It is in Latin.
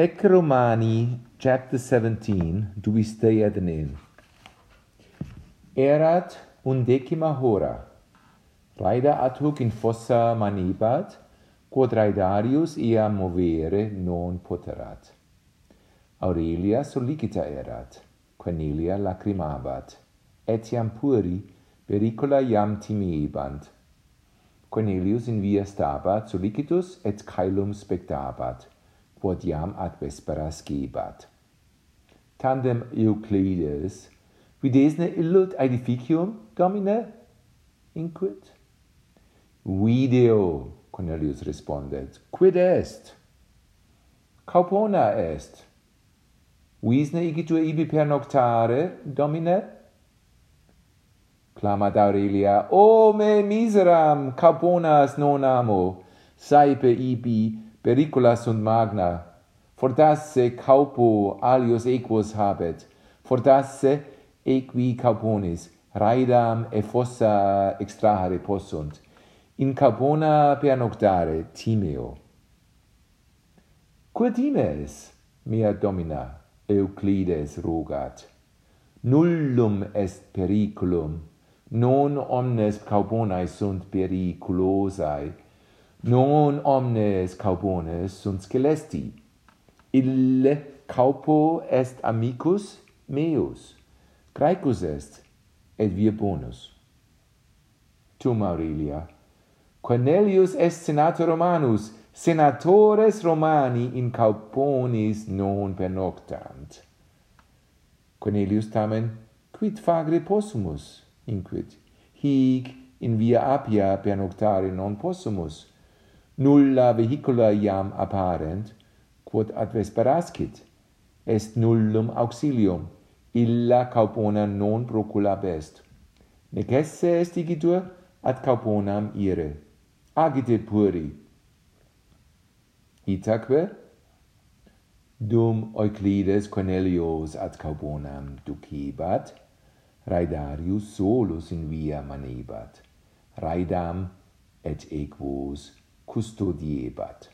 Ec Romani, chapter 17, do we stay at an inn. Erat undecima hora. Raida ad hoc in fossa manibat, quod Raidarius ia movere non poterat. Aurelia solicita erat, Cornelia lacrimabat, etiam puri pericula iam timiebant. Cornelius in via stabat solicitus et caelum spectabat quod iam ad vesperas scibat. Tandem Euclides, videsne illut edificium, Domine? Inquit. Video, Cornelius respondet, quid est? Caupona est. Visne igitur ibi per noctare, Domine? Clamat Aurelia, O me miseram, Cauponas non amo, saipe ibi, pericula sunt magna, fortasse caupo alios equos habet, fortasse equi cauponis, raidam e fossa extrahare possunt, in capona per noctare timeo. Quod times, mia domina, Euclides rogat, nullum est periculum, non omnes cauponae sunt periculosae, Non omnes caupones sunt scelesti. Ille caupo est amicus meus. Graecus est, et vir bonus. Tum Aurelia, Cornelius est senator Romanus, senatores Romani in Cauponis non pernoctant. Cornelius tamen, quid fagre possumus, inquit, hic in via Appia pernoctare non possumus, nulla vehicula iam apparent, quod ad vesperascit, est nullum auxilium, illa caupona non procula best. Nec esse est igitur ad cauponam ire. Agite puri. Itaque, dum Euclides Cornelius ad Caubonam ducibat, Raidarius solus in via manebat. Raidam et equos custodiebat